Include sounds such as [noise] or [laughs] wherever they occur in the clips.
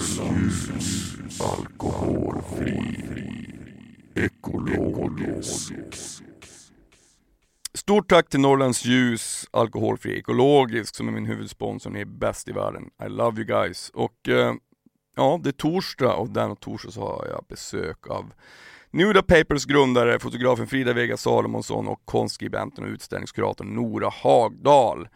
Norrlands ljus, alkoholfri, ekologisk. Stort tack till Norrlands Ljus, alkoholfri ekologisk som är min huvudsponsor, ni är bäst i världen. I love you guys. Och eh, ja, det är torsdag och den och torsdag så har jag besök av Nuda Papers grundare, fotografen Frida Vega Salomonsson och konstskribenten och utställningskuratorn Nora Hagdal.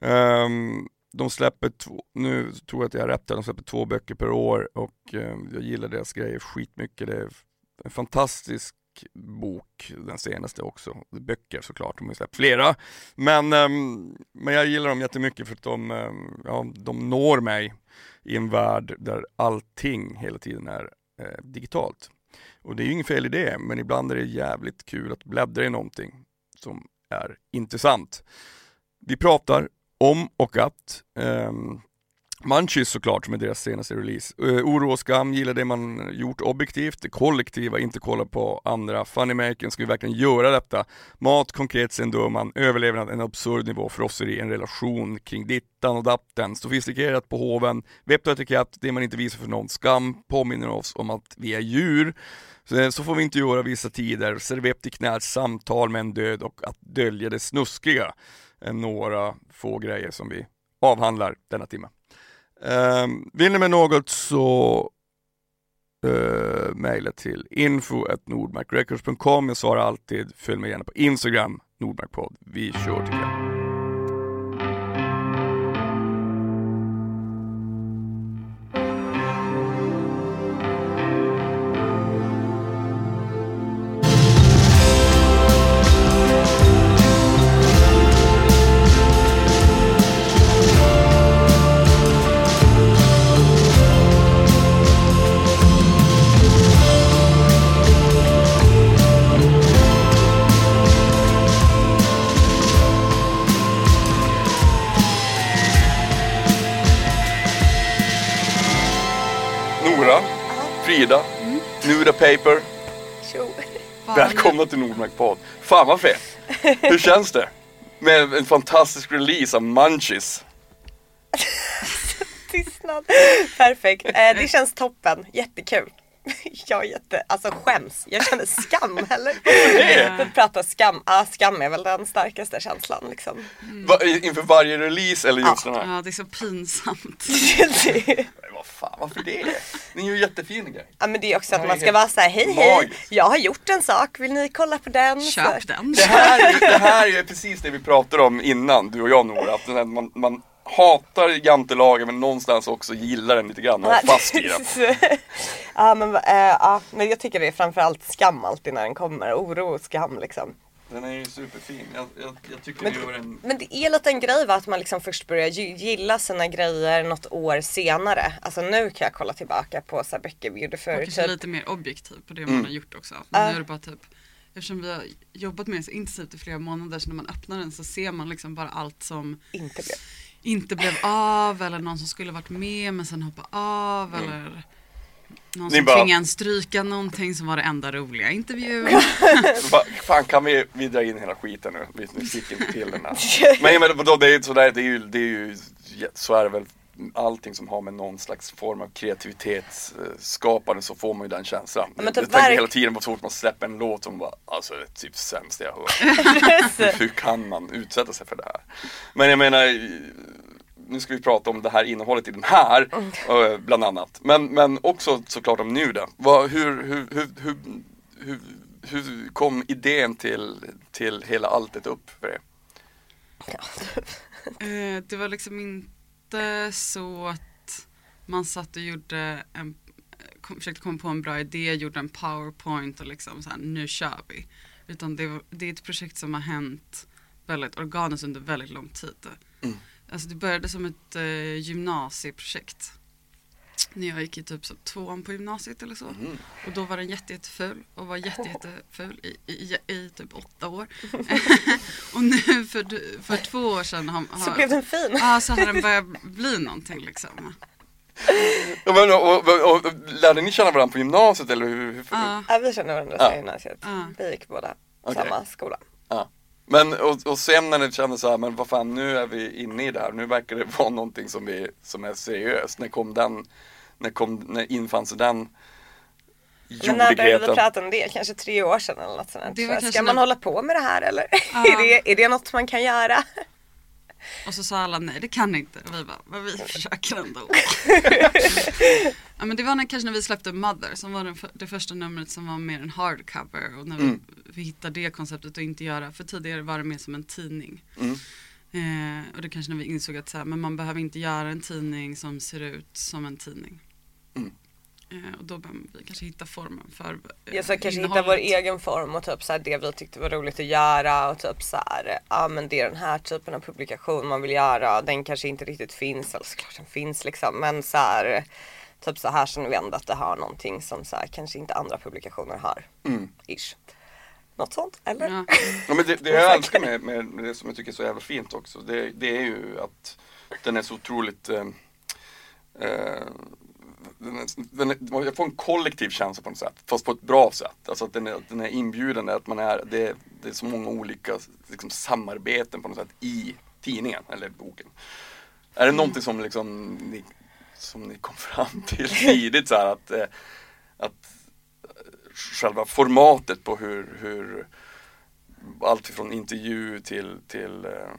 Um, ehm, de släpper två, nu tror jag att jag har rätt de släpper två böcker per år och eh, jag gillar deras grejer skitmycket. Det är en fantastisk bok, den senaste också. Böcker såklart, de har släppt flera. Men, ehm, men jag gillar dem jättemycket för att de, ehm, ja, de når mig i en värld där allting hela tiden är eh, digitalt. Och det är ju inget fel i det, men ibland är det jävligt kul att bläddra i någonting som är intressant. Vi pratar om och att um, Munchies såklart, som är deras senaste release. Uh, oro och skam gillar det man gjort objektivt, det kollektiva, inte kolla på andra. Funny making, ska vi verkligen göra detta? Mat, konkret, sen dör man, överlevnad, en absurd nivå, frosseri, en relation kring dittan och datten, sofistikerat på hoven, vett och etikett, det man inte visar för någon, skam påminner oss om att vi är djur. Så, eh, så får vi inte göra vissa tider, servett i knät, samtal med en död och att dölja det snuskiga. Är några få grejer som vi avhandlar denna timme. Eh, vill ni med något så eh, mejla till info.nordmarkrecords.com. Jag svarar alltid. Följ mig gärna på Instagram, Nordmarkpodd. Vi kör tycker jag. Frida, mm. Nuda Paper. Välkomna till Nordmark podd. Fan vad fett. Hur känns det? Med en fantastisk release av Munchies. [laughs] Tystnad. Perfekt. Eh, det känns toppen. Jättekul. [laughs] Jag är jätte, alltså skäms. Jag känner skam [laughs] eller? Att prata skam, ah, skam är väl den starkaste känslan liksom. Mm. Va, inför varje release eller just ja. den här? Ja det är så pinsamt. [laughs] men vad fan, varför det? Ni gör ju jättefina grejer. Ja men det är också att man ska vara såhär, hej hej, jag har gjort en sak, vill ni kolla på den? Köp den. Det här, är, det här är precis det vi pratade om innan, du och jag Nora, att man, man hatar jantelagen men någonstans också gillar den lite grann och är fast i den. [laughs] ja, men, äh, ja, men jag tycker det är framförallt skam alltid när den kommer. Oro och skam liksom. Den är ju superfin. Jag, jag, jag tycker men, gör en... men det är lite en grej va, att man liksom först börjar gilla sina grejer något år senare. Alltså nu kan jag kolla tillbaka på så här böcker vi gjorde förr. Och typ... lite mer objektiv på det mm. man har gjort också. Men uh. nu är det bara typ Eftersom vi har jobbat med det så intensivt i flera månader så när man öppnar den så ser man liksom bara allt som inte blev inte blev av eller någon som skulle varit med men sen hoppade av mm. eller någon som bara... tvingade en stryka någonting som var det enda roliga intervjun. [laughs] Fan kan vi, vi dra in hela skiten nu? Vi fick inte till den här. [laughs] Men, men vadå, det är, sådär, det är ju, det är ju, så är det väl allting som har med någon slags form av kreativitetsskapande så får man ju den känslan. Ja, jag tänker hela tiden på så fort man släpper en låt som bara, alltså det är typ sämsta jag hört. hur, [laughs] hur kan man utsätta sig för det här? Men jag menar, nu ska vi prata om det här innehållet i den här, mm. bland annat. Men, men också såklart om Nuda. Vad, hur, hur, hur, hur, hur, hur kom idén till, till hela alltet upp för er? Ja. [laughs] Eh, det var liksom inte inte så att man satt och gjorde en, kom, försökte komma på en bra idé, gjorde en powerpoint och liksom så här, nu kör vi. Utan det, det är ett projekt som har hänt väldigt organiskt under väldigt lång tid. Mm. Alltså det började som ett eh, gymnasieprojekt när jag gick i typ så tvåan på gymnasiet eller så. Mm. Och då var den jätte, jätteful och var jätte, jätteful i, i, i, typ åtta år. [laughs] och nu för, för två år sedan har, har, Så blev den fin. Ja, så hade den börjat bli någonting liksom. Ja, men, och, och, och, lärde ni känna varandra på gymnasiet eller hur? hur ja. ja, vi kände varandra på gymnasiet. Ja. Vi gick båda okay. samma skola. Men och, och sen när ni kände så här, men vad fan nu är vi inne i det här, nu verkar det [laughs] vara någonting som, vi, som är seriöst. När kom den när, kom, när infann sig den Men när började vi prata om det? Kanske tre år sedan eller något sånt. Det Ska man hålla på med det här eller? Ja. [laughs] är, det, är det något man kan göra? Och så sa alla nej det kan inte. Och vi bara, men vi försöker ändå. [laughs] ja men det var när, kanske när vi släppte Mother som var den det första numret som var mer en hardcover. Och när vi, Mm. vi hittade det konceptet och inte göra, för tidigare var det mer som en tidning. Mm. Eh, och det kanske när vi insåg att så här, men man behöver inte göra en tidning som ser ut som en tidning. Mm. Eh, och då behöver vi kanske hitta formen för eh, Jag ska kanske hitta vår egen form och typ så här, det vi tyckte var roligt att göra och typ så här, ja men det är den här typen av publikation man vill göra. Den kanske inte riktigt finns, eller såklart den finns liksom men så här, typ så här känner vi ändå att det har någonting som så här, kanske inte andra publikationer har. Mm. Ish. Något sånt eller? Ja. [laughs] Ja, men det, det jag älskar med, med, med det som jag tycker är så jävla fint också, det, det är ju att den är så otroligt eh, eh, den är, den är, jag får en kollektiv känsla på något sätt, fast på ett bra sätt. Alltså att den är, den är inbjudande, att man är, det, det är så många olika liksom, samarbeten på något sätt i tidningen eller boken. Är det någonting som liksom ni, som ni kom fram till [laughs] tidigt så här att, eh, att eh, själva formatet på hur, hur allt från intervju till, till eh,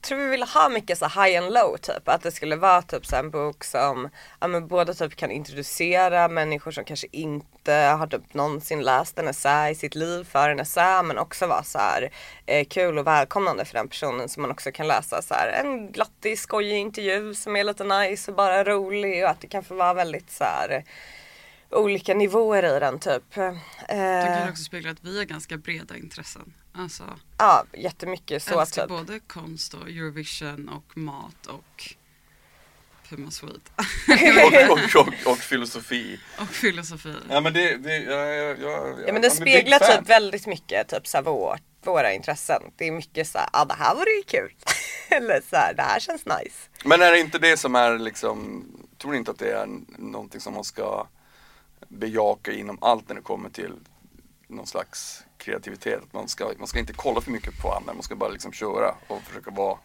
tror vi ville ha mycket så high and low typ. Att det skulle vara typ så en bok som ja, men både typ kan introducera människor som kanske inte har typ någonsin läst en essä i sitt liv för en essä men också vara så här eh, kul och välkomnande för den personen som man också kan läsa så här en glattig skojig intervju som är lite nice och bara rolig och att det kan få vara väldigt så här olika nivåer i den typ. Det Eh, kan också spegla att vi har ganska breda intressen. Alltså ja jättemycket så älskar typ. både konst och Eurovision och mat och Puma Swede. [laughs] och, och, och, och filosofi. och filosofi. Ja men det, det jag, jag, jag, Ja men det speglar typ väldigt mycket typ så här, vår, våra intressen. Det är mycket så här, ja det här vore ju kul. [laughs] Eller så här, det här känns nice. Men är det inte det som är liksom, tror ni inte att det är någonting som man ska bejaka inom allt när det kommer till någon slags kreativitet? Att Man ska, man ska inte kolla för mycket på andra, man ska bara liksom köra och försöka vara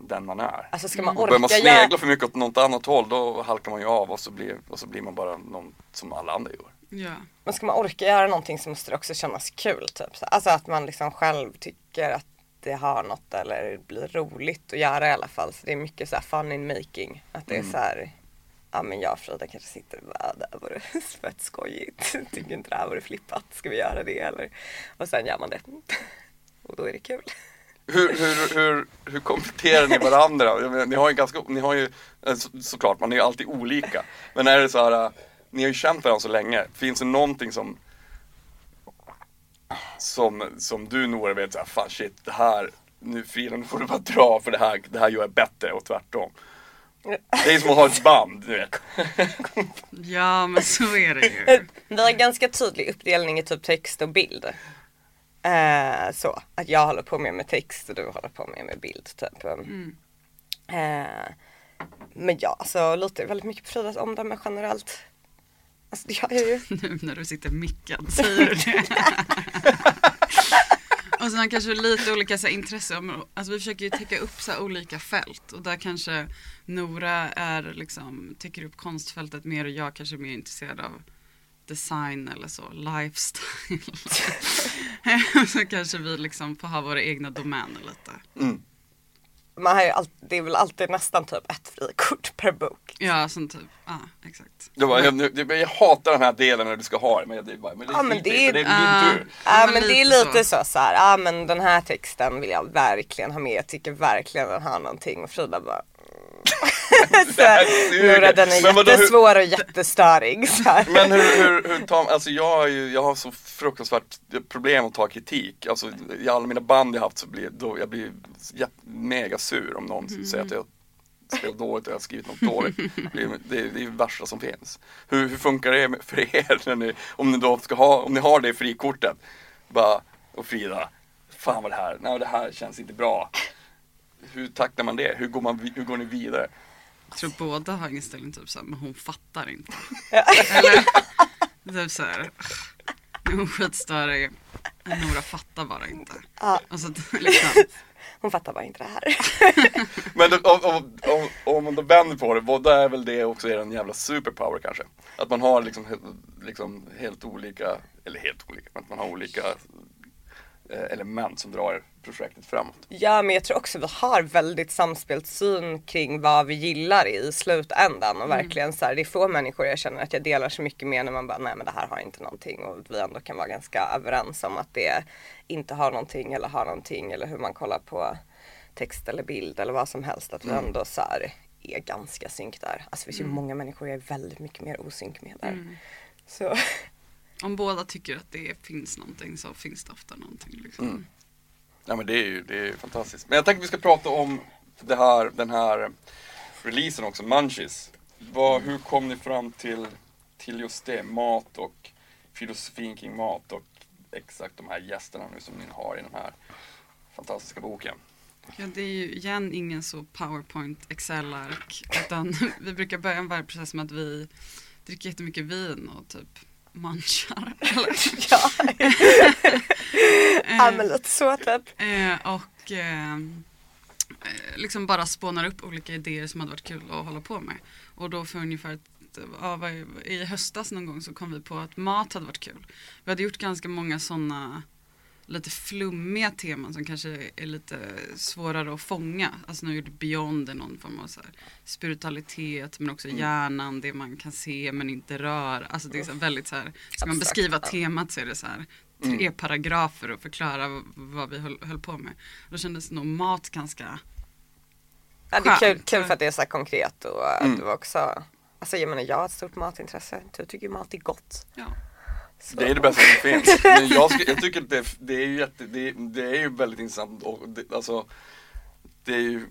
den man är. Alltså ska man Och börjar man orka snegla för mycket åt något annat håll då halkar man ju av och så blir, och så blir man bara någon som alla andra gör. Ja. men ska man orka göra någonting så måste det också kännas kul typ. Så- Alltså att man liksom själv tycker att det har något eller blir roligt att göra i alla fall. Så det är mycket så här fun in making. Att det är Mm. så här, ja men jag och Frida kanske sitter och bara, det här vore fett [laughs] skojigt. Tycker inte det här vore flippat, ska vi göra det eller? Och sen gör man det. Och då är det kul. Hur, hur, hur, hur kompletterar ni varandra? Menar, Ni har ju ganska, ni har ju, eh, så, såklart man är ju alltid olika. Men är det så här, eh, ni har ju känt varandra så länge. Finns det någonting som som, som du Nora vet såhär, fan shit det här, nu Frida nu får du bara dra för det här, det här gör jag bättre och tvärtom. Det är som att ha ett band, du vet. ja men så är det ju. Vi har ganska tydlig uppdelning i typ text och bild. Eh, så, att jag håller på mer med text och du håller på mer med bild typ. Mm. Eh, men ja, alltså litar väldigt mycket på Fridas omdöme generellt. Alltså det gör jag ju. [laughs] Nu när du sitter mickad säger du det. [laughs] [laughs] Och sen kanske lite olika så här, intresseområden. Alltså vi försöker ju täcka upp så här, olika fält. Och där kanske Nora är liksom, täcker upp konstfältet mer och jag kanske är mer intresserad av design eller så, lifestyle. [laughs] så kanske vi liksom får ha våra egna domäner lite. Mm. Man har ju all, det är väl alltid nästan typ ett frikort [laughs] per bok. Ja, som typ, ja exakt. Jag, bara, jag, jag, jag hatar den här delen när du ska ha det, men det är bara, men det är, Ja, men det är- det är Ah. min tur. Ja men men det är lite så, så här, ja men den här texten vill jag verkligen ha med. Jag tycker verkligen den har någonting och Frida bara [laughs] så här, suger. Nora den är Men jättesvår och jättestörig. Men hur, hur, hur tar alltså jag har ju, jag har så fruktansvärt problem att ta kritik. Alltså i alla mina band jag haft så blir då, jag blir mega sur om någon säger att jag spelar dåligt och jag har skrivit något dåligt. Det är det, är det värsta som finns. Hur, hur funkar det för er när ni, om ni då ska ha, om ni har det frikortet? Bara, och Frida, fan vad det här, nej det här känns inte bra. Hur tacklar man det? Hur går, man, hur går ni vidare? Jag tror båda har inställning typ såhär, men hon fattar inte. [laughs] Eller typ såhär, nu är hon skitstörig, Nora fattar bara inte. Ja. Och så [laughs] liksom, hon fattar bara inte det här. [laughs] Men då, om, om, om, om man då vänder på det, vad är väl det också er en jävla superpower kanske? Att man har liksom, liksom helt olika, eller helt olika, men att man har olika element som drar projektet framåt. Ja men jag tror också vi har väldigt samspelt syn kring vad vi gillar i slutändan och verkligen så här, det är få människor jag känner att jag delar så mycket med när man bara nej men det här har inte någonting och vi ändå kan vara ganska överens om att det inte har någonting eller har någonting eller hur man kollar på text eller bild eller vad som helst att vi ändå så här är ganska synk där. Alltså det finns ju många människor jag är väldigt mycket mer osynk med där. Så [laughs] Om båda tycker att det finns någonting så finns det ofta någonting. Liksom. Mm. Ja men det är ju det är fantastiskt. Men jag tänkte vi ska prata om det här, den här releasen också, Munchies. Vad, hur kom ni fram till, till just det? Mat och filosofin kring mat och exakt de här gästerna nu som ni har i den här fantastiska boken. Ja, det är ju igen ingen så powerpoint excel-ark utan [laughs] vi brukar börja en process med att vi dricker jättemycket vin och typ munchar. [laughs] Eller? ja. ja men lite så typ. Eh, och eh, eh, liksom bara spånar upp olika idéer som hade varit kul att hålla på med. Och då för ungefär ett, ja, vad- i höstas någon gång så kom vi på att mat hade varit kul. Vi hade gjort ganska många sådana lite flummiga teman som kanske är lite svårare att fånga. Alltså nu gjorde Beyond någon form av så här spiritualitet men också hjärnan, det man kan se men inte rör. Alltså det är så väldigt så här, ska man beskriva temat så är det så här tre paragrafer och förklara vad vi höll, höll på med. Då kändes nog mat ganska Ja, det är kul, kul för att det är så konkret och att Mm. du också Alltså jag menar jag har ett stort matintresse. Du tycker mat är gott. Ja. Så. Det är det bästa som [laughs] finns. Men jag, ska, jag tycker att det, det är ju jätte, det, det är ju väldigt intressant och det, alltså det är ju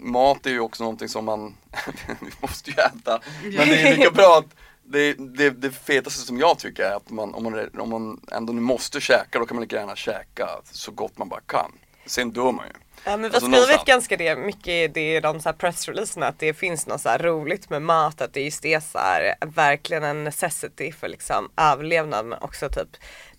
Mat är ju också någonting som man, [laughs] vi måste ju äta. Men det är lika bra att det, det, det fetaste som jag tycker är att man, om, man, om man ändå nu måste käka, då kan man lika gärna käka så gott man bara kan. Sen dör man ju. Ja men vi har Alltså, skrivit någonstans. ganska det, mycket i det i de så här pressreleaserna att det finns något så roligt med mat, att det just är så här, verkligen en necessity för liksom överlevnad men också typ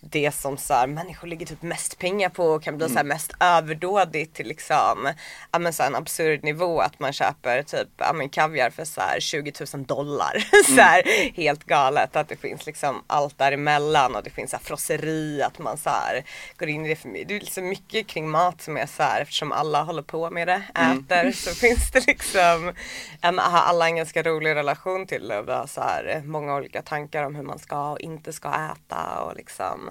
det som så här, människor lägger typ mest pengar på och kan bli så här mest överdådigt till liksom ja men så här en absurd nivå att man köper typ ja men kaviar för så här 20 000 dollar. [laughs] så här, helt galet att det finns liksom allt däremellan och det finns så här frosseri att man så här går in i det för mycket. Det är liksom mycket kring mat som är så här eftersom alla håller på med det, äter så [laughs] finns det liksom um, har alla en ganska rolig relation till det och vi har så här många olika tankar om hur man ska och inte ska äta och liksom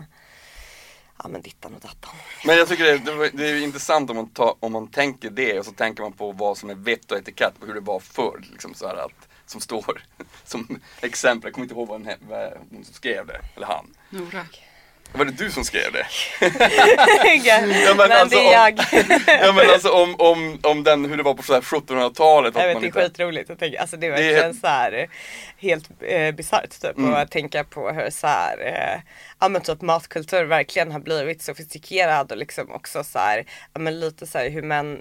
ja men dittan och dattan. Men jag tycker det, det, var- det är intressant om man, tar, om man tänker det och så tänker man på vad som är vett och etikett på hur det var förr. Liksom så här att, som står [laughs] som exempel, jag kommer inte ihåg vad, den, he- vad hon som skrev det, eller han. Nora. Var det du som skrev det? [laughs] [laughs] ja, men men alltså, det är jag. ja men alltså om, om, om den, hur det var på så här 1700-talet. att Jag vet, man det är inte- skitroligt att tänka, alltså det är Det är- verkligen så här helt eh, bisarrt typ Mm. att tänka på hur så här, eh, ja men typ matkultur verkligen har blivit sofistikerad och liksom också så här, ja men lite så här hur män,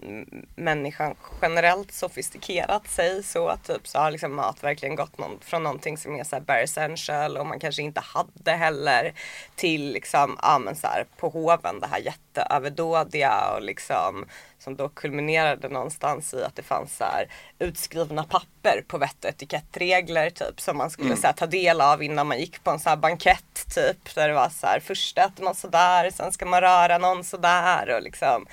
människan generellt sofistikerat sig så typ så har liksom mat verkligen gått någon, från någonting som är så här bare essential och man kanske inte hade heller till liksom, ja men så här på hoven det här jätteöverdådiga och liksom som då kulminerade någonstans i att det fanns så här utskrivna papper på vett och etikettregler typ som man skulle så här, ta del av innan man gick på en så här bankett typ där det var så här först äter man sådär sen ska man röra någon sådär och liksom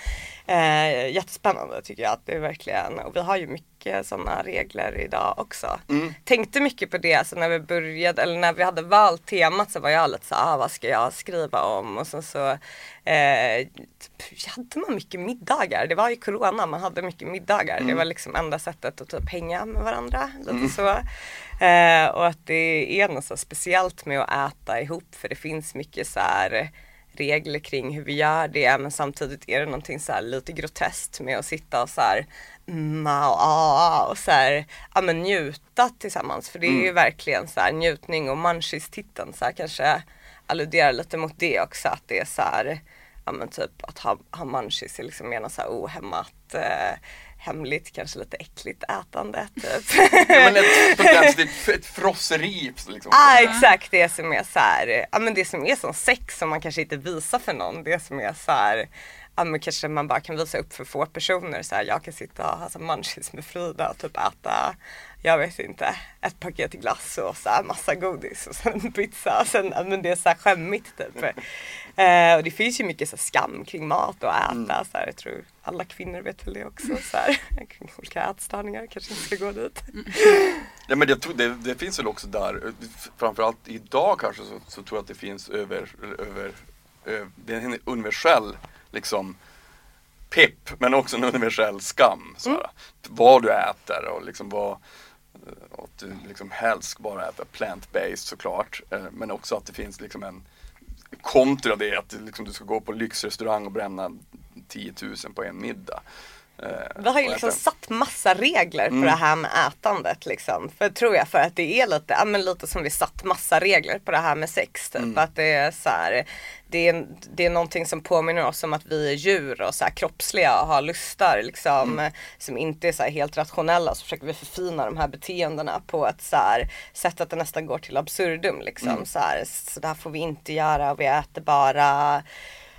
eh, jättespännande tycker jag att det är verkligen och vi har ju mycket sådana regler idag också. Tänkte mycket på det alltså när vi började eller när vi hade valt temat så var jag lite så ah, vad ska jag skriva om och sen så eh, typ, hade man mycket middagar. Det var ju corona, man hade mycket middagar. Det var liksom enda sättet att typ hänga med varandra. Lite så. Eh, och att det är något så speciellt med att äta ihop för det finns mycket så här regler kring hur vi gör det men samtidigt är det någonting så lite groteskt med att sitta och så här mm, ah, ah, och så här, ja men njuta tillsammans. För det är ju verkligen så här njutning och munchies-titeln så här kanske alluderar lite mot det också att det är så här ja men typ att ha, ha munchies är liksom mer något så här ohämmat eh, hemligt, kanske lite äckligt ätande typ. Ja, men ett, ett, ett frosseri liksom. ah, exakt det som är så här, ja men det som är som sex som man kanske inte visar för någon. Det som är så här, ja men kanske man bara kan visa upp för få personer så här, jag kan sitta och ha munchies med Frida och typ äta, jag vet inte, ett paket glass och så här massa godis och sen pizza. Och sen, men det är så här skämmigt typ. Eh, och det finns ju mycket så skam kring mat och äta. Mm. Så här, jag tror alla kvinnor vet väl det också. Så här, [laughs] kring olika ätstörningar, kanske inte ska gå dit. Ja men jag tror det, det finns väl också där, framförallt idag kanske så, så tror jag att det finns över, över, över det är en universell liksom pepp men också en universell skam. Så här. Vad du äter och liksom vad Eh, att du liksom helst ska bara äta plant-based såklart. Eh, men också att det finns liksom en kontra det att liksom du ska gå på lyxrestaurang och bränna 10 000 på en middag. Eh, Vi har ju liksom satt massa regler på Mm. det här med ätandet liksom. För tror jag för att det är lite, ja men lite som vi satt massa regler på det här med sex typ. Mm. Att det är så här, det är, det är någonting som påminner oss om att vi är djur och så här kroppsliga och har lustar liksom. Mm. Som inte är så här helt rationella. Så försöker vi förfina de här beteendena på ett så här sätt att det nästan går till absurdum liksom. Mm. Så, här, så där får vi inte göra och vi äter bara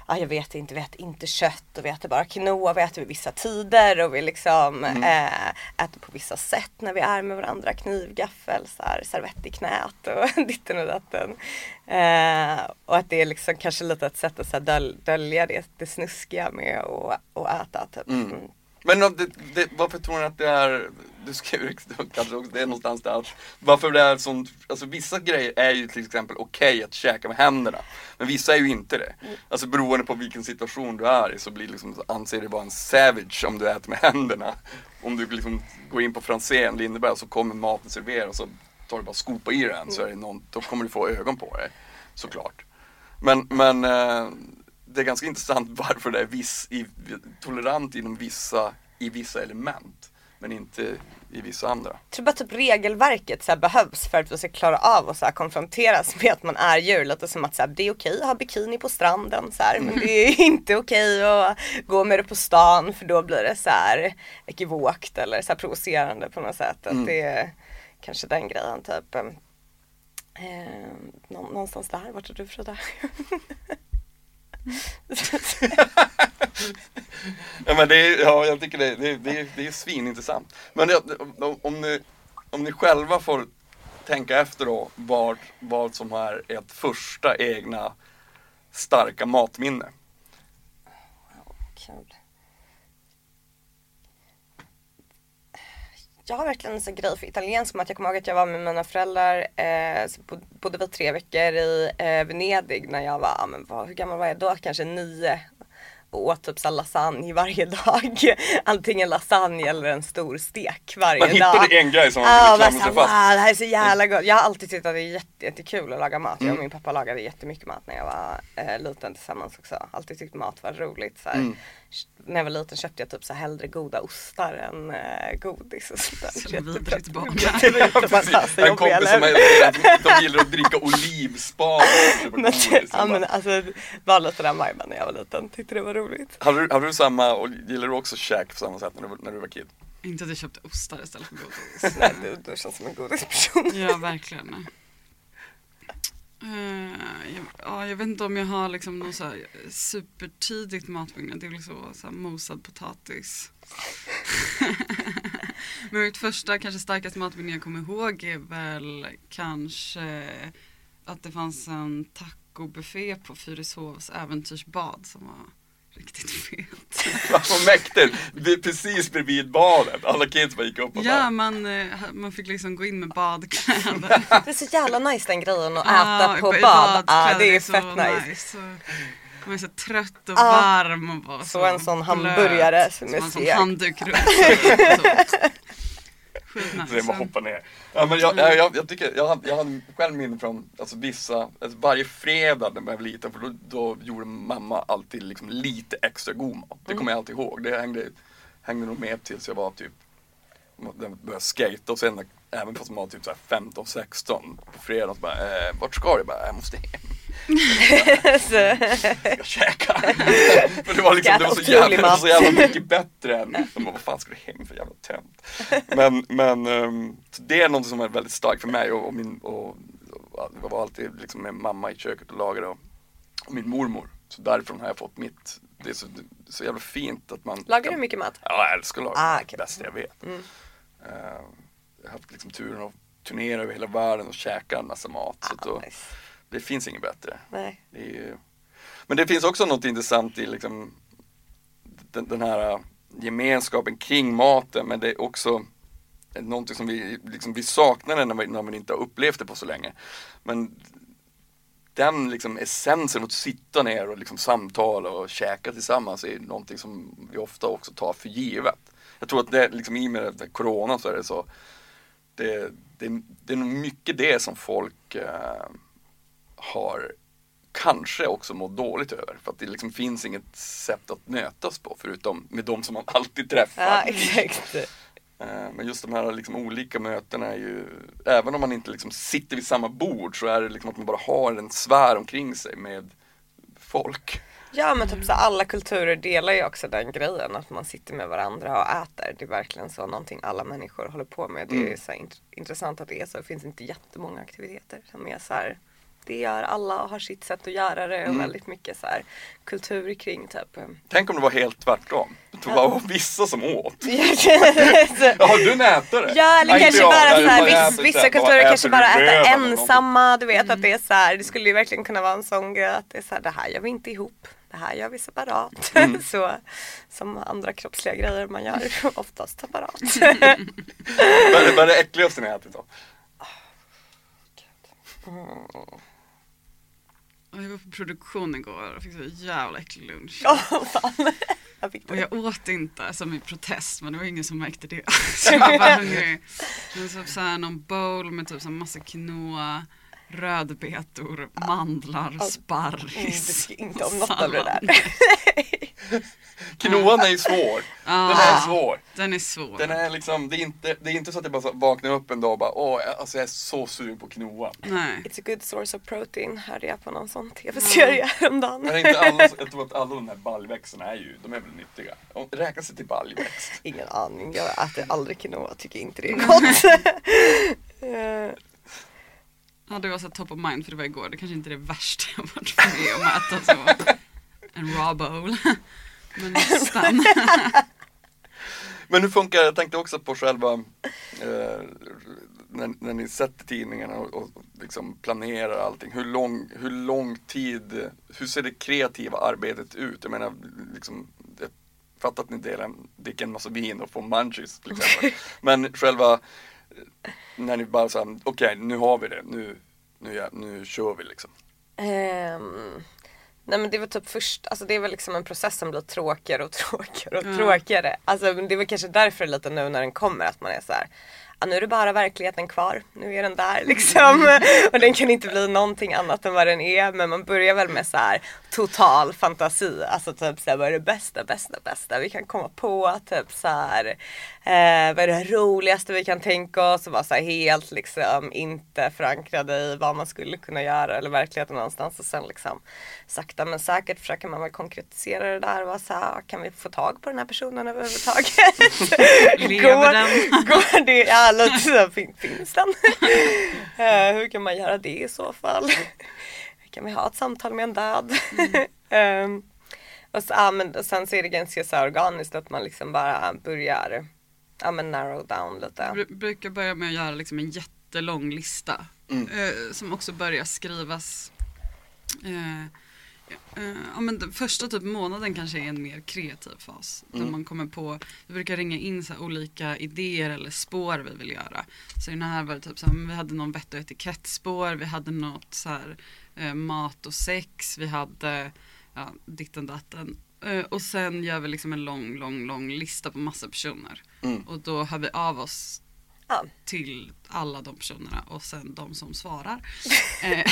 ja, jag vet inte, vi äter inte kött och vi äter bara quinoa, vi äter vid vissa tider och vi liksom Mm. eh, äter på vissa sätt när vi är med varandra, kniv, gaffel, så här, servett i knät och [laughs] ditten och datten. Eh, och att det är liksom kanske lite ett sätt att så här, döl, dölja det, det snuskiga med att att äta. Typ. Mm. Mm. Men det, det, varför tror ni att det är, du skriver kanske också, det är någonstans där, varför det är sånt, alltså vissa grejer är ju till exempel okej att käka med händerna, men vissa är ju inte det. Alltså beroende på vilken situation du är i så blir liksom, anser det vara en savage om du äter med händerna. Om du liksom går in på Franzén, Lindeberg, så kommer maten serveras och så tar du bara skopa i den så är det någon, då kommer du få ögon på dig. Såklart. Men, men eh, det är ganska intressant [laughs] varför det är viss, i, tolerant inom vissa, i vissa element. Men inte i vissa andra. Jag tror bara typ regelverket så behövs för att vi ska klara av att så konfronteras med att man är djur. Lite som att så här, det är okej att ha bikini på stranden så här, men det är [laughs] inte okej att gå med det på stan för då blir det så här ekivokt eller så här, provocerande på något sätt. Att Mm. det är kanske den grejen typ. Eh, nå- någonstans där, vart är du Frida? [laughs] Ja, men det är, ja, jag tycker det, det, det, det är svinintressant. Men det, om, om, ni, om ni själva får tänka efter då vad, vad som är ert första egna starka matminne. Kul. Jag har verkligen en sån grej för italiensk mat. Jag kommer ihåg att jag var med mina föräldrar, eh, så bodde vi tre veckor i eh, Venedig när jag var, ja, men hur gammal var jag då? Kanske nio. Och åt typ så lasagne varje dag. [laughs] Antingen lasagne eller en stor stek varje Man dag. hittade en grej som man Ja, ville klamra sig wow, fast. det här är så jävla gott. Jag har alltid tyckt att det är jätte, jättekul att laga mat. Jag Mm. och min pappa lagade jättemycket mat när jag var eh, liten tillsammans också. Alltid tyckt mat var roligt. Så här. Mm. När jag var liten köpte jag typ så här hellre goda ostar än eh, godis och sånt där. Så det vidrigt barn. [laughs] Barn. Alltså, En kompis eller? som de gillar att dricka [laughs] Men, godis. ja, men alltså, var lite den viben när jag var liten. Tyckte det var roligt. Hade du, hade du samma, och gillar du också käk på samma sätt när du, när du var kid? Inte att jag köpte ostar istället för godis. [laughs] Nej, du, du känns som en godisperson. Ja, verkligen. Eh, jag, ja, jag vet inte om jag har liksom något så här supertidigt matminne. Det är väl så, så här mosad potatis. [laughs] Men mitt första, kanske starkaste matminne jag kommer ihåg är väl kanske att det fanns en tacobuffé på Fyrishovs äventyrsbad som var riktigt fet. [laughs] Vad mäktigt! Det är precis bredvid badet. Alla kids bara gick upp och Ja, bara, man, eh, man fick liksom gå in med badkläder. [laughs] Det är så jävla nice den grejen att Ja, äta på bad. Ja, badkläder det är så fett nice. Så, man är så trött och Ja. varm och bara Så en sån hamburgare Så som man är har en sån seg. handduk runt sig. [laughs] Så. så det Skitnice. bara hoppa ner. Ja, men jag, jag, jag, tycker, jag jag hade själv minne från alltså vissa, alltså varje fredag när jag var liten för då, då gjorde mamma alltid liksom lite extra god mat. Det kommer jag alltid ihåg. Det hängde, hängde nog med tills jag var typ, började skata och sen även fast man var typ 15-16 på fredag så bara, eh, vart ska du? Jag bara, jag måste hem. [laughs] Så- Jag käka. För det var liksom, det var så jävla, var så jävla mycket bättre än, bara, vad fan ska du hem för jävla tönt? Men, men ehm, så det är något som är väldigt starkt för mig och, och min, och, jag var alltid liksom med mamma i köket och lagade och, och min mormor. Så därifrån har jag fått mitt, det är så, så jävla fint att man Lagar kan- du mycket mat? Ja, jag älskar att laga Ah. Det bästa jag vet. Mm. Eh, jag har haft liksom turen att turnera över hela världen och käka en massa mat. så att då, Ah, nice. Det finns inget bättre. Nej. Det ju... Men det finns också något intressant i liksom den, den här äh, gemenskapen kring maten men det är också någonting som vi, liksom, vi saknar när vi, när vi inte har upplevt det på så länge. Men den liksom essensen att sitta ner och liksom samtala och käka tillsammans är någonting som vi ofta också tar för givet. Jag tror att det liksom i och med corona så är det så det, det, det är nog mycket det som folk eh, har kanske också mått dåligt över. För att det liksom finns inget sätt att mötas på förutom med de som man alltid träffar. Ja, exakt. Eh, Men just de här liksom olika mötena är ju, även om man inte liksom sitter vid samma bord så är det liksom att man bara har en sfär omkring sig med folk. Ja men typ så alla kulturer delar ju också den grejen att man sitter med varandra och äter. Det är verkligen så någonting alla människor håller på med. Det är Mm. så int- intressant att det är så. Det finns inte jättemånga aktiviteter som är så här. Det gör alla och har sitt sätt att göra det och Mm. väldigt mycket så här kultur kring typ. Tänk om det var helt tvärtom. Det var vissa som åt. [laughs] Jaha, du en ätare? Ja eller inte kanske jag. bara så här, bara vissa, kulturer kanske bara äter ensamma. Du vet att det är så här, det skulle ju verkligen kunna vara en sån grej att det är så här, det här gör vi inte ihop. Det här gör vi separat. [laughs] Mm. så, som andra kroppsliga grejer man gör [laughs] oftast separat. Vad är- det äckligaste ni har ätit då? Och jag var på produktion igår och fick så jävla äcklig lunch. Fan. [laughs] Jag fick Och det. jag åt inte som i protest men det var ingen som märkte det. [laughs] Så jag var bara hungrig. Men typ så här någon bowl med typ så här massa quinoa, rödbetor, mandlar, Mm, sparris. tycker inte om något av det där. [laughs] [laughs] Quinoan är ju svår. Den är svår. Den är svår. Den är liksom, det är inte, det är inte så att jag bara vaknar upp en dag och bara åh, jag- alltså jag är så sugen på quinoa. Nej. It's a good source of protein hörde jag på någon sån tv-serie häromdagen. Men är inte alla, jag tror att alla de här baljväxterna är ju, de är väl nyttiga. De räknas det till baljväxt? Ingen aning, jag äter aldrig quinoa, tycker inte det är gott. [laughs] Eh, Ja det var så top of mind för det var igår. Det kanske inte är det värsta jag varit med om att äta så. En raw bowl. [laughs] Men [laughs] nästan. [laughs] Men hur funkar, jag tänkte också på själva, eh, när, när ni sätter tidningarna och, och liksom planerar allting. Hur lång, hur lång tid, hur ser det kreativa arbetet ut? Jag menar, liksom, jag fattar att ni delar, dricker en massa vin och får munchies till exempel. Men själva, när ni bara säger, okej nu har vi det, nu, nu, ja, nu kör vi liksom. Ehm, nej men det var typ först, alltså det är väl liksom en process som blir tråkigare och [laughs] tråkigare och Ja. tråkigare. Alltså det är väl kanske därför lite nu när den kommer att man är så här. Ja, nu är det bara verkligheten kvar, nu är den där [laughs] liksom. [laughs] och den kan inte bli någonting annat än vad den är. Men man börjar väl med så här total fantasi. Alltså typ så här, vad är det bästa, bästa, bästa vi kan komma på? Typ så här, eh, vad är det roligaste vi kan tänka oss? Och vara så här helt liksom inte förankrade i vad man skulle kunna göra eller verkligheten någonstans. Och sen liksom sakta men säkert försöker man väl konkretisera det där och vara så här, kan vi få tag på den här personen överhuvudtaget? [laughs] Lever den? Går det, ja lite så, fin, finns den? [laughs] Eh, hur kan man göra det i så fall? kan vi ha ett samtal med en död? [laughs] Ehm, och, så, ja, men, och sen så är det ganska så här organiskt att man liksom bara börjar ja, men narrow down lite. Bru- brukar börja med att göra liksom en jättelång lista. Mm. Eh, som också börjar skrivas. Eh, eh, ja, men den första typ månaden kanske är en mer kreativ fas. Där Mm. man kommer på, vi brukar ringa in så här olika idéer eller spår vi vill göra. Så i den här var det typ så här, vi hade någon vett och etikettspår, vi hade något så här eh, mat och sex, vi hade ja, ditten datten. Eh, och sen gör vi liksom en lång, lång, lång lista på massa personer. Mm. Och då hör vi av oss Ja. till alla de personerna och sen de som svarar. [laughs] Eh,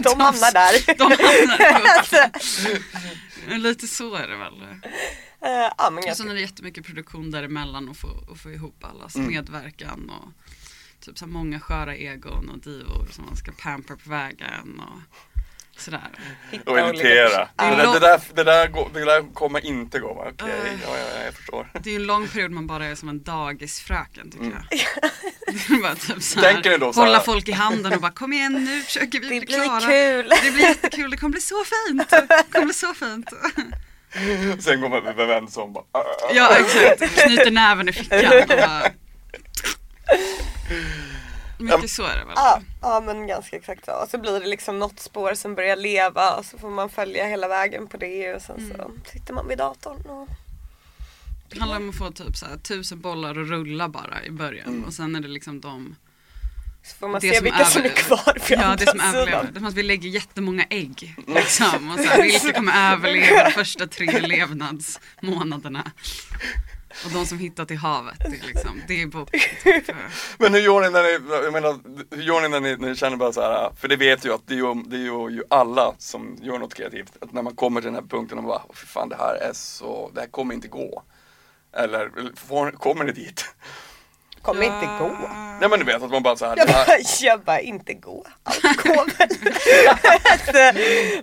De hamnar där. De hamnar där. [laughs] Lite så är det väl. Eh, ja, men Och sen är det jättemycket produktion däremellan och få, och få ihop allas Mm. medverkan och typ så många sköra egon och divor som man ska pamper på vägen och sådär. hitta Och irritera. Det, Ja. där, det, där, det, där, går- det där kommer inte gå va? Okej, Eh. ja, ja, ja, jag förstår. Det är en lång period man bara är som en dagisfröken tycker Mm. jag. [laughs] Det bara typ så Tänker ni då hålla folk i handen och bara kom igen nu försöker vi Det bli blir klara. kul. Det blir jättekul, det kommer bli så fint. Det kommer bli så fint. [laughs] Sen går man med vän som bara "Ah." Ja exakt, knyter näven i fickan och bara... [laughs] Mycket så är det väl? Ja, ja men ganska exakt så. Och så blir det liksom något spår som börjar leva och så får man följa hela vägen på det och sen så sitter man vid datorn och Det handlar om att få typ så här, tusen bollar att rulla bara i början och sen är det liksom de så får man det se som vilka som är kvar på Ja, det som överlever. Det är som att vi lägger jättemånga ägg. Liksom. Och så här, vilka kommer överleva de [laughs] första tre levnadsmånaderna? Och de som hittar till havet, det är, liksom, det är boken. Men hur gör ni när ni, jag menar, hur gör ni när ni, när ni känner bara så här, för det vet ju att det gör, det gör ju alla som gör något kreativt, att när man kommer till den här punkten och bara, "Åh, fan det här är så, det här kommer inte gå. Eller får, kommer ni dit? Kommer inte gå. Nej men du vet att man bara så här, Jag bara, [laughs] jag bara inte gå. Allt går väl.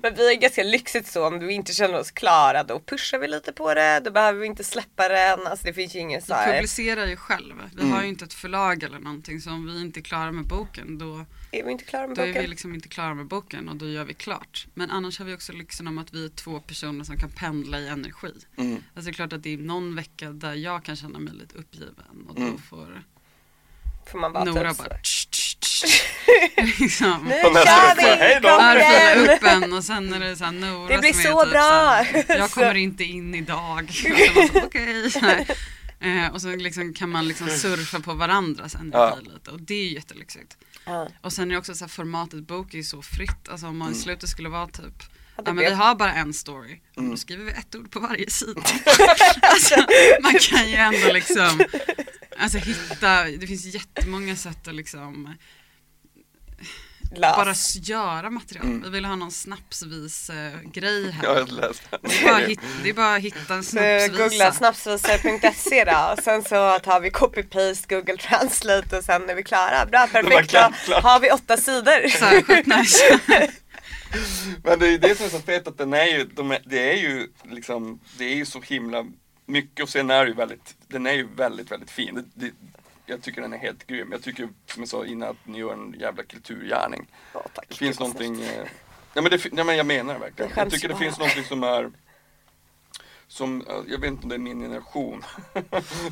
Men vi är ganska lyxigt så om vi inte känner oss klara då pushar vi lite på det. Då behöver vi inte släppa den. Alltså det finns ju ingen så Vi här. publicerar ju själv. Vi har ju inte ett förlag eller någonting så om vi inte är klara med boken då, Är vi inte klara med då är vi boken? liksom inte klara med boken och då gör vi klart. Men annars har vi också lyxen om att vi är två personer som kan pendla i energi. Mm. Alltså det är klart att det är någon vecka där jag kan känna mig lite uppgiven och då Mm. får Får man Nora typ så bara tsch, tsch, tsch. [laughs] liksom. Nu kör vi! då! Örfila upp en och sen är det så här Nora Det blir som så är typ bra! Så här, jag kommer inte in idag. Okej. här. [laughs] Eh, och så liksom kan man liksom surfa på varandras energi lite och det är jättelyxigt. Ja. Och sen är det också så här formatet bok är ju så fritt. Alltså om man i slutet skulle vara typ Ja, men vi har bara en story. Men Då skriver vi ett ord på varje sida. [laughs] alltså, man kan ju ändå liksom Alltså hitta, det finns jättemånga sätt att liksom Lös. bara göra material. Vi vill ha någon snapsvis eh, grej här. Jag har inte läst. Det är bara, hit, det är bara att hitta en Så googla snapsvisa. snapsvisare.se då och sen så tar vi copy-paste, google translate och sen är vi klara. Bra, perfekt. Då har vi åtta sidor. Så här, skitnice. [laughs] Men det är ju det som är så fett att den är ju, de är, det är ju liksom, det är ju så himla mycket och sen är det ju väldigt, den är ju väldigt, väldigt fin. Det, det, jag tycker den är helt grym. Jag tycker som jag sa innan att ni gör en jävla kulturgärning. Ja, tack. Det finns vad någonting, eh, nej men, det, nej men jag menar det verkligen. Jag Jag tycker det bara. finns någonting som är som, eh, jag vet inte om det är min generation,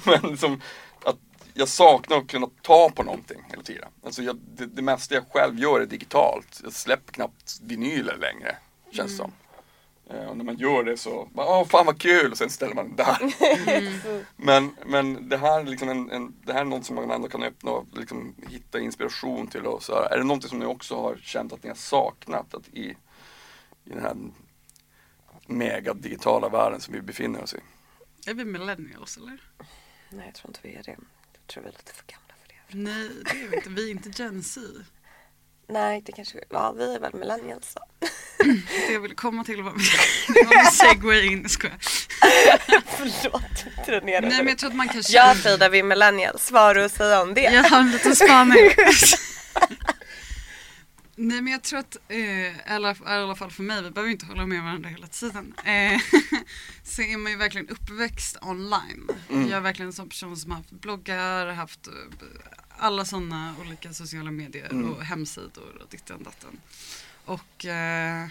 [laughs] men som att jag saknar att kunna ta på någonting hela tiden. Alltså jag, det, det mesta jag själv gör är digitalt. Jag släpper knappt vinyler längre, känns det som. Eh, och när man gör det så, bara, åh fan vad kul, och sen ställer man den där. [laughs] men, men det här är liksom en, en, det här är något som man ändå kan öppna och liksom hitta inspiration till. Och så här. Är det någonting som ni också har känt att ni har saknat att i, i den här mega digitala världen som vi befinner oss i? Är vi millennials eller? Nej jag tror inte vi är det. Jag tror vi är lite för gamla för det. Nej, det är vi inte. Vi är inte Gen Z. Nej det kanske vi, ja vi är väl millennials så. Det jag vill komma till var det [laughs] var en segway in, skojar. [laughs] Förlåt, dränerade Nej men jag tror att man kan Ja Frida, vi millennials. Vad har du att säga om det? Jag har en liten spaning. [laughs] Nej men jag tror att, eh, i alla, i alla fall för mig, vi behöver inte hålla med varandra hela tiden. Eh, så är man ju verkligen uppväxt online. Jag är verkligen en sån person som har haft bloggar, haft eh, alla sådana olika sociala medier och hemsidor och ditten datten. Och eh,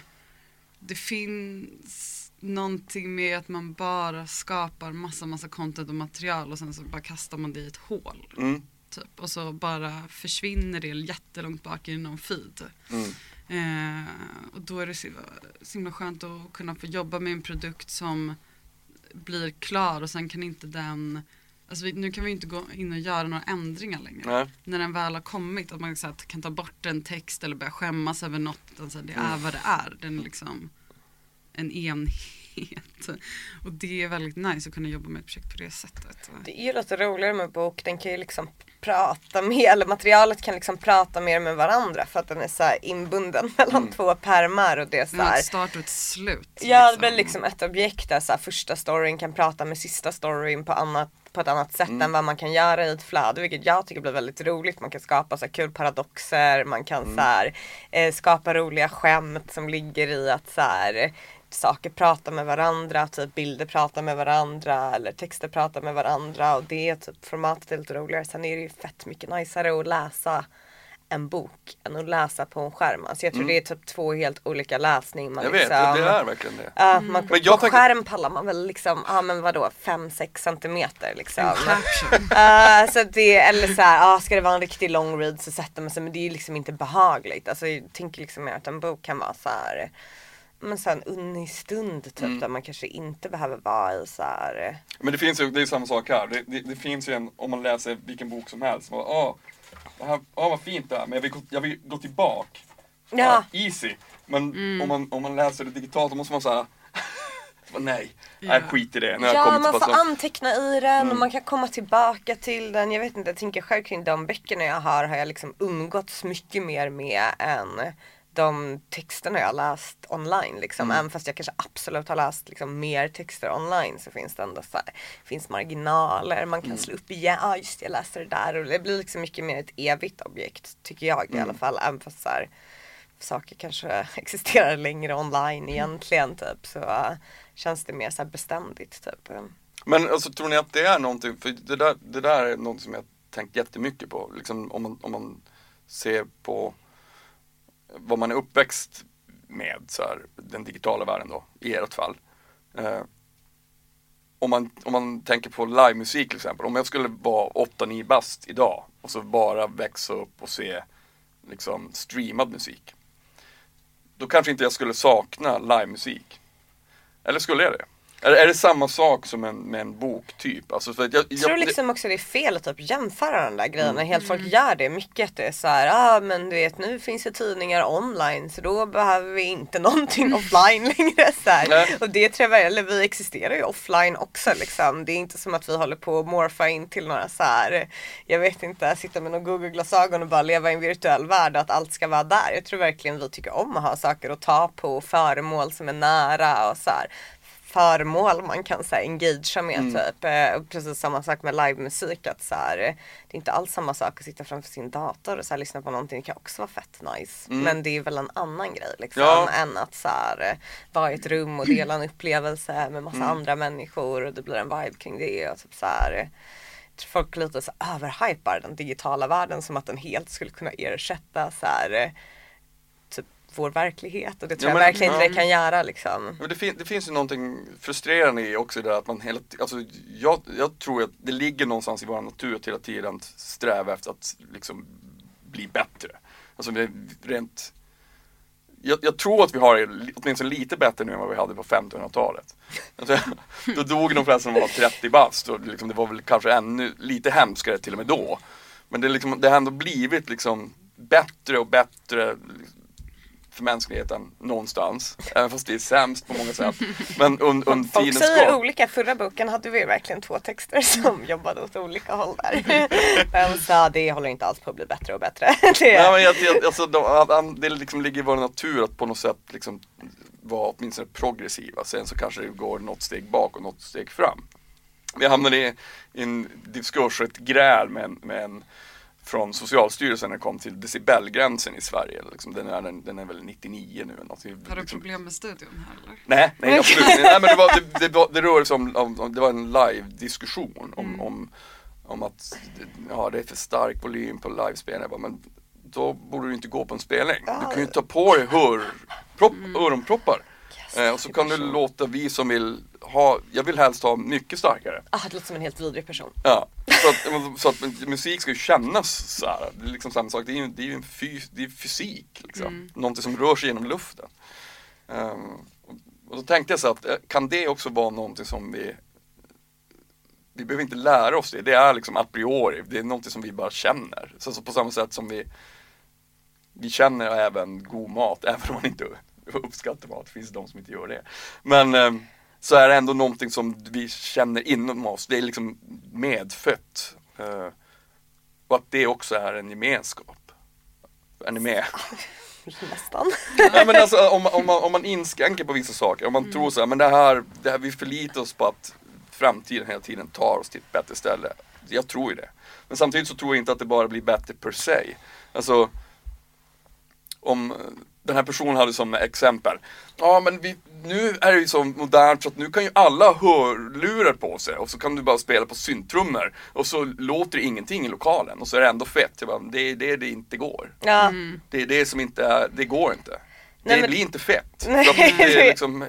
det finns någonting med att man bara skapar massa massa content och material och sen så bara kastar man det i ett hål. Mm. Typ. Och så bara försvinner det jättelångt bak i någon feed. Mm. Eh, och då är det så, så himla skönt att kunna få jobba med en produkt som blir klar och sen kan inte den Alltså vi, nu kan vi inte gå in och göra några ändringar längre. Nej. När den väl har kommit, att man så här, kan ta bort en text eller börja skämmas över något. Alltså, det är vad det är. Den är liksom en enhet. Och det är väldigt nice att kunna jobba med ett projekt på det sättet. Det är ju lite roligare med bok, den kan ju liksom prata med, eller materialet kan liksom prata mer med varandra för att den är så här inbunden [laughs] mellan två pärmar och det är så här. ett start och ett slut. Ja det blir liksom ett objekt där så här, första storyn kan prata med sista storyn på, annat, på ett annat sätt än vad man kan göra i ett flöde vilket jag tycker blir väldigt roligt. Man kan skapa så här, kul paradoxer, man kan så här, eh, skapa roliga skämt som ligger i att så här, saker pratar med varandra, typ bilder pratar med varandra eller texter pratar med varandra och det är typ formatet är lite roligare. Sen är det ju fett mycket najsare att läsa en bok än att läsa på en skärm. Alltså jag tror det är typ två helt olika läsning. Man Mm. Jag vet, liksom, det är verkligen det. Ja, man, Men jag på tänker- skärm pallar man väl liksom, ja men vadå 5-6 centimeter liksom. Caption. Uh, [laughs] så det, eller så här, ah, ska det vara en riktig long read så sätter man sig men det är ju liksom inte behagligt. Alltså jag tänker liksom mer att en bok kan vara så här men så här en unnig stund typ Mm. där man kanske inte behöver vara i så här. Men det finns ju, det är samma sak här. Det, det, det finns ju en, om man läser vilken bok som helst. Man ah, det här, ah, vad fint det här, men jag vill, gå- jag vill gå tillbaka. Ja. Ah, easy. Men om, man, om man läser det digitalt då måste man säga [laughs] nej, nej skit i det. Jag Ja man får anteckna i den och man kan komma tillbaka till den. Jag vet inte, jag tänker själv kring de böckerna jag har har jag liksom umgåtts mycket mer med än de texterna jag har läst online liksom. Även fast jag kanske absolut har läst liksom mer texter online så finns det ändå så här, finns marginaler, man kan slå upp igen, ja ah, just det, jag läste det där och det blir liksom mycket mer ett evigt objekt tycker jag i alla fall. Även fast så här, saker kanske [laughs] existerar längre online egentligen typ så uh, känns det mer så här beständigt typ. Men alltså, tror ni att det är någonting, för det där, det där är något som jag tänkt jättemycket på. Liksom, om, man, om man ser på vad man är uppväxt med, så här, den digitala världen då, i ert fall. Eh, om, man, om man tänker på livemusik till exempel, om jag skulle vara 8-9 bast idag och så bara växa upp och se liksom, streamad musik. Då kanske inte jag skulle sakna livemusik. Eller skulle jag det? Är, är det samma sak som en, med en bok typ? Alltså för att jag, Jag tror jag, liksom också det är fel att typ jämföra de där grejerna. Mm. Helt folk gör det mycket. Att det är så här, ah, men du vet nu finns det tidningar online så då behöver vi inte någonting [laughs] offline längre. Så här. Och det tror jag, eller vi existerar ju offline också liksom. Det är inte som att vi håller på att morfa in till några så här, jag vet inte, sitta med några Google-glasögon och bara leva i en virtuell värld och att allt ska vara där. Jag tror verkligen vi tycker om att ha saker att ta på, föremål som är nära och så här föremål man kan så här, engagea med typ. Eh, och precis samma sak med livemusik att så här, det är inte alls samma sak att sitta framför sin dator och så här, lyssna på någonting. Det kan också vara fett nice. Men det är väl en annan grej liksom Ja. än att så här, eh, vara i ett rum och dela en upplevelse med massa andra människor och det blir en vibe kring det och typ så här eh, folk lite så överhypar den digitala världen som att den helt skulle kunna ersätta så här, vår verklighet och det tror Ja, jag men- verkligen inte det kan göra liksom. Men det, fin- det finns ju någonting frustrerande i också det att man hela alltså jag, jag tror att det ligger någonstans i vår natur att hela tiden sträva efter att liksom bli bättre. Alltså rent jag, jag tror att vi har det åtminstone lite bättre nu än vad vi hade på 1500-talet. Alltså, [laughs] då dog de flesta som var 30 bast och liksom, det var väl kanske ännu lite hemskare till och med då. Men det, liksom, det har ändå blivit liksom bättre och bättre för mänskligheten någonstans. Även fast det är sämst på många sätt. Men un, under Folk säger gång. olika. Förra boken hade vi verkligen två texter [laughs] som jobbade åt olika håll där. [laughs] Men sa det håller inte alls på att bli bättre och bättre. [laughs] Det, Ja, men jag, jag, alltså, de, det liksom ligger i vår natur att på något sätt liksom vara åtminstone progressiva. Sen så kanske det går något steg bak och något steg fram. Vi hamnade i, i en diskurs, ett gräl med en, med en från Socialstyrelsen när det kom till decibelgränsen i Sverige. Liksom, den, är, den, den är väl 99 nu. eller Något. Har du Liksom- problem med studion här eller? Nej, nej absolut inte. Nej men det, var, det, det, det rör sig om, om, om, det var en live-diskussion om, om, om att ja, det är för stark volym på livespelning. Jag bara, Men då borde du inte gå på en spelning. Du kan ju ta på dig hör, propp, öronproppar. Eh, och så kan du låta vi som vill ha, jag vill helst ha mycket starkare. ah, det låter som en helt vidrig person. Ja, så att, så att musik ska ju kännas så här. Det är liksom samma sak, det är ju, det är en fys, det är fysik liksom. Någonting som rör sig genom luften. Och, och då tänkte jag så att, eh, kan det också vara någonting som vi vi behöver inte lära oss det, det är liksom a priori, det är någonting som vi bara känner. Så, så på samma sätt som vi vi känner även god mat, [laughs] även om man inte uppskattar mat, det finns de som inte gör det. Men ehm, så är det ändå någonting som vi känner inom oss, det är liksom medfött. Eh, och att det också är en gemenskap. Är ni med? [laughs] Nästan. Nej, men alltså, om, om, man, om man inskränker på vissa saker, om man tror så här, men det här, det här, vi förlitar oss på att framtiden hela tiden tar oss till ett bättre ställe. Jag tror ju det. Men samtidigt så tror jag inte att det bara blir bättre per se. Alltså, om, den här personen hade som exempel. Ja men vi, nu är det ju så modernt så att nu kan ju alla hörlurar på sig och så kan du bara spela på syntrummor och så låter det ingenting i lokalen och så är det ändå fett. Jag bara, det är det det inte går. Ja. Det är det som inte är, det går inte. Nej, det men- blir inte fett. [laughs] Nej, det är liksom,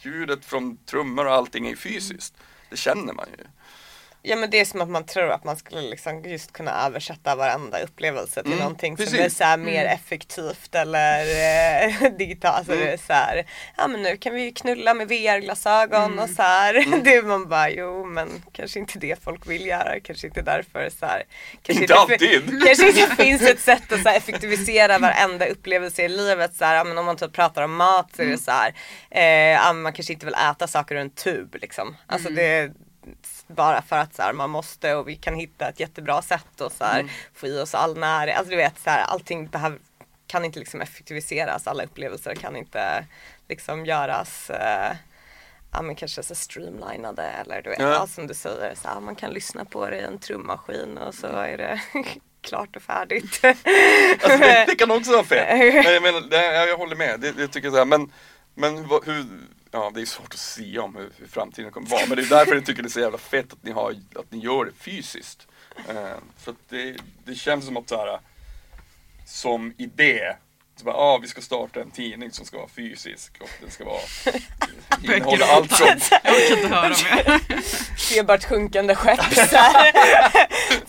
ljudet från trummor och allting är fysiskt. Det känner man ju. Ja men det är som att man tror att man skulle liksom just kunna översätta varenda upplevelse till Mm, någonting som precis. är så här mer effektivt eller eh, [laughs] digitalt. Alltså det är så här, ja men nu kan vi ju knulla med VR-glasögon och så här. [laughs] Mm. Det är man bara, jo men kanske inte det folk vill göra, kanske inte därför så här. Kanske Inte alltid. [laughs] Kanske inte finns ett sätt att så här, effektivisera varenda upplevelse i livet. Så här, ja, men om man typ pratar om mat så är det så här, eh, man kanske inte vill äta saker ur en tub liksom. Alltså det är bara för att så här, man måste och vi kan hitta ett jättebra sätt och så här, få i oss all näring. Alltså du vet så här, allting behöver, kan inte liksom effektiviseras. Alla upplevelser kan inte liksom göras eh, Ja men kanske så streamlinade eller du vet, Ja. som du säger, så här, man kan lyssna på det i en trummaskin och så är det [laughs] klart och färdigt. [laughs] Alltså, det, det kan också vara fett. Men [laughs] jag, menar, det, jag, jag håller med. Det, det tycker jag så här, men, men hur, ja det är svårt att säga om hur, hur framtiden kommer vara. Men det är därför jag tycker det är så jävla fett att ni, har, att ni gör det fysiskt. Eh, för att det, det känns som att så här, som idé, så bara, ah, vi ska starta en tidning som ska vara fysisk och den ska vara [laughs] innehålla allt från Jag orkar inte höra mer. Ser bara ett sjunkande skepp så här.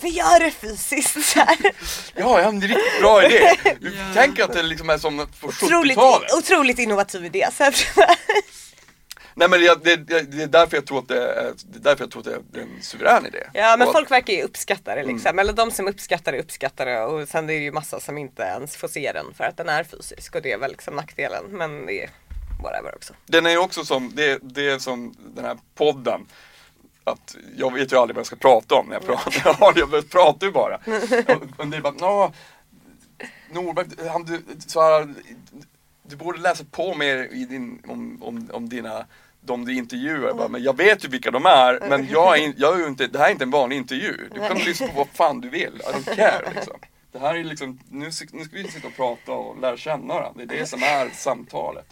[laughs] Vi gör det fysiskt så här. Ja, ja, det är en riktigt bra idé. [laughs] Tänker att det liksom är som på Otroligt, 70-talet. otroligt innovativ idé. Så här. Nej men det, det, det är därför jag tror att det är, det är, därför jag tror att det är en suverän idé. Ja men Och- folk verkar ju uppskatta det liksom. Eller de som uppskattar det uppskattar det och sen är det ju massa som inte ens får se den för att den är fysisk och det är väl liksom nackdelen. Men det är whatever också. Den är ju också som, det, det är som den här podden. Att jag vet ju aldrig vad jag ska prata om när jag pratar. [laughs] Ja, jag pratar ju bara. [laughs] Och det är bara, nå, Norberg, han, du, så här, du borde läsa på mer i din, om, om, om dina de du intervjuar, jag bara, men jag vet ju vilka de är men jag är, in, jag är inte, det här är inte en vanlig intervju. Du kan lyssna på vad fan du vill, I don't care [laughs] liksom. Det här är liksom, nu, nu ska vi sitta och prata och lära känna varandra, det är det som är samtalet.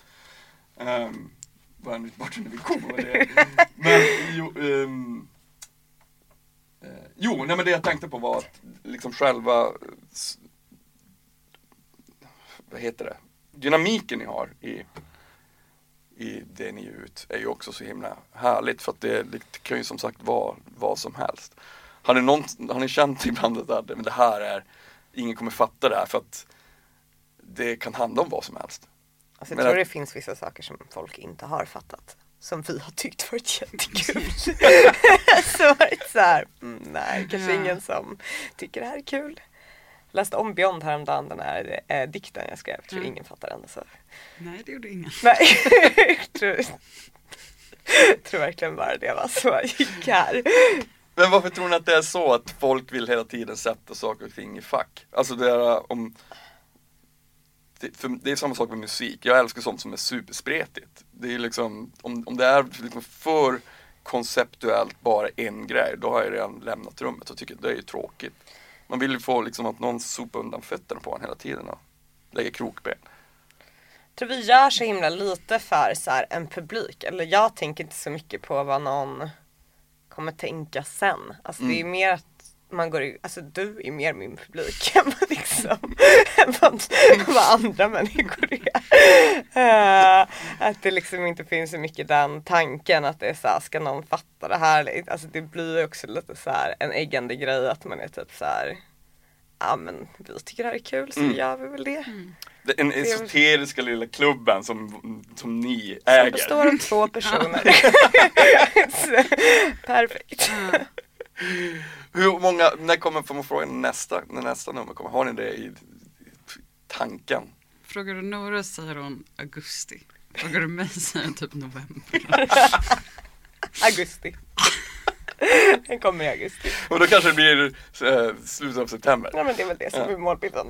Um, vart nu vi kommer med det. Men jo, ehm, eh, jo, nej men det jag tänkte på var att liksom själva vad heter det? Dynamiken ni har i, i det ni ger ut är ju också så himla härligt för att det, det kan ju som sagt vara vad som helst. Har ni, någon, har ni känt [laughs] ibland att men det här är, ingen kommer fatta det här för att det kan handla om vad som helst. Alltså, jag Men tror att- det finns vissa saker som folk inte har fattat. Som vi har tyckt varit jättekul. [laughs] [laughs] så varit så här, mm, nej kanske Ja. ingen som tycker det här är kul. Läste om Beyond häromdagen, den här eh, dikten jag skrev. Tror Mm. ingen fattar den. Så. Nej, det gjorde ingen. Nej, [laughs] tror, tror verkligen bara det var så jag gick här. Men varför tror ni att det är så att folk vill hela tiden sätta saker och ting i fack? Alltså det är om det, är samma sak med musik, jag älskar sånt som är superspretigt. Det är liksom, om, om det är liksom för konceptuellt bara en grej, då har jag redan lämnat rummet och tycker det är ju tråkigt. Man vill ju få liksom att någon sopar undan fötterna på en hela tiden och lägger krokben. tror vi gör så himla lite för så här, en publik. Eller jag tänker inte så mycket på vad någon kommer tänka sen. Alltså det är Mm. mer att man går i, alltså du är mer min publik [laughs] än vad, liksom, än vad, vad andra människor är. Eh, att det liksom inte finns så mycket den tanken att det är så här, ska någon fatta det här? Alltså det blir ju också lite så här en äggande grej att man är typ så här ja men vi tycker det här är kul så Mm. gör vi väl det. Det- Den esoteriska lilla klubben som, som ni Som äger. består av två [laughs] personer. [laughs] Perfekt. Hur många, när kommer, får man fråga nästa, när nästa nummer kommer? Har ni det i, tanken? Frågar du Nora säger hon augusti. Frågar du mig säger hon typ november. [laughs] Augusti. Den kommer i augusti. Och då kanske det blir eh, slutet av september? Ja men det är väl det som Ja. är målbilden.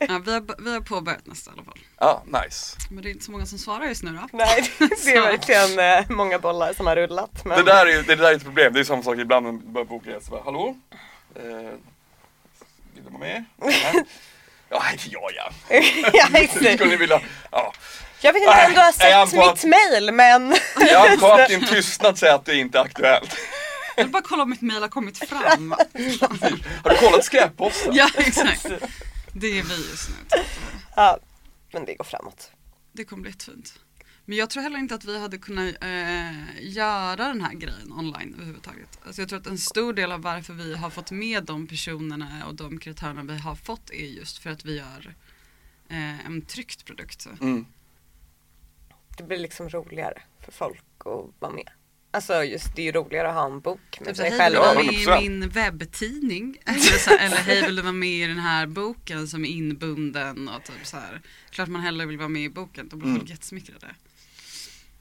Ja, vi, har, vi har påbörjat nästa i alla fall. Ja, nice. Men det är inte så många som svarar just nu då. Nej det är [laughs] verkligen eh, många bollar som har rullat. Men... Det där är det där är ett problem, det är samma sak ibland när man börjar boka så bara, Hallå? Eh, vill du vara med? [laughs] Nej. Ja, inte jag [laughs] ja. ja, det. Skulle ni vilja, ja. Jag vet inte om du har sett mitt mail men Jag antar att din tystnad säger att det inte är aktuellt. Jag vill bara kolla om mitt mail har kommit fram. [laughs] Har du kollat skräpposten? ja exakt. Det är vi just nu. ja, men det går framåt. Det kommer bli jättefint. Men jag tror heller inte att vi hade kunnat eh, göra den här grejen online överhuvudtaget. Alltså jag tror att en stor del av varför vi har fått med de personerna och de kreatörerna vi har fått är just för att vi gör eh, en tryckt produkt. Mm. Det blir liksom roligare för folk att vara med. Alltså just det är ju roligare att ha en bok med Typ sig hej vill du själv. vara med i 100%. min webbtidning? [laughs] Eller, hej vill du vara med i den här boken som är inbunden och typ så här. Klart man hellre vill vara med i boken, då blir Mm. folk jättesmickrade.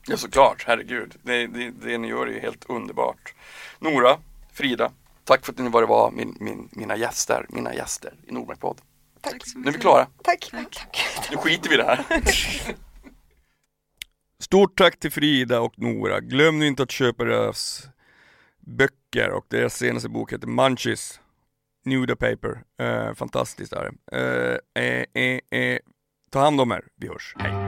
Ja såklart, herregud. Det, det, det ni gör är ju helt underbart. Nora, Frida, tack för att ni varit var min, min, mina gäster, mina gäster i Nordmarkpodd. Tack så Nu är vi klara. Tack. Tack. Tack. Nu skiter vi i det här. [laughs] Stort tack till Frida och Nora. Glöm nu inte att köpa deras böcker och deras senaste bok heter Munchies. Nuda Paper. Eh, fantastiskt är det. Eh, eh, eh, eh. Ta hand om er. Vi hörs. Hej.